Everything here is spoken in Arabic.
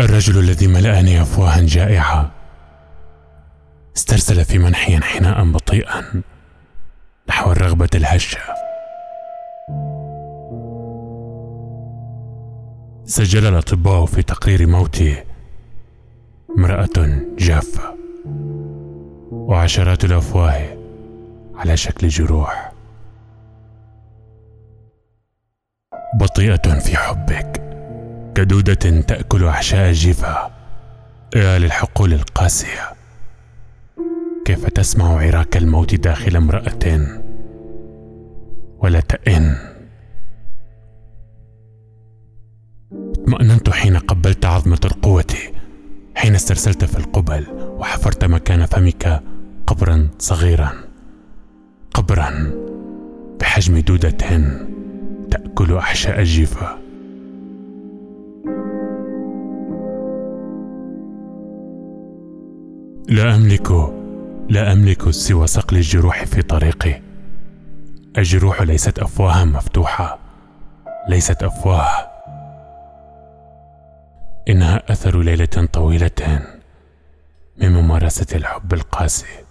الرجل الذي ملأني أفواها جائعة استرسل في منحي انحناء بطيئا نحو الرغبة الهشة. سجل الأطباء في تقرير موتي امرأة جافة وعشرات الأفواه على شكل جروح. بطيئة في حبك. كدودة تأكل أحشاء الجفا يا للحقول القاسية. كيف تسمع عراك الموت داخل امرأة ولا تئن. اطمأننت حين قبلت عظمة القوة حين استرسلت في القبل وحفرت مكان فمك قبرا صغيرا. قبرا بحجم دودة تأكل أحشاء الجيفة لا أملك لا أملك سوى صقل الجروح في طريقي. الجروح ليست أفواها مفتوحة ليست أفواه. إنها أثر ليلة طويلة من ممارسة الحب القاسي.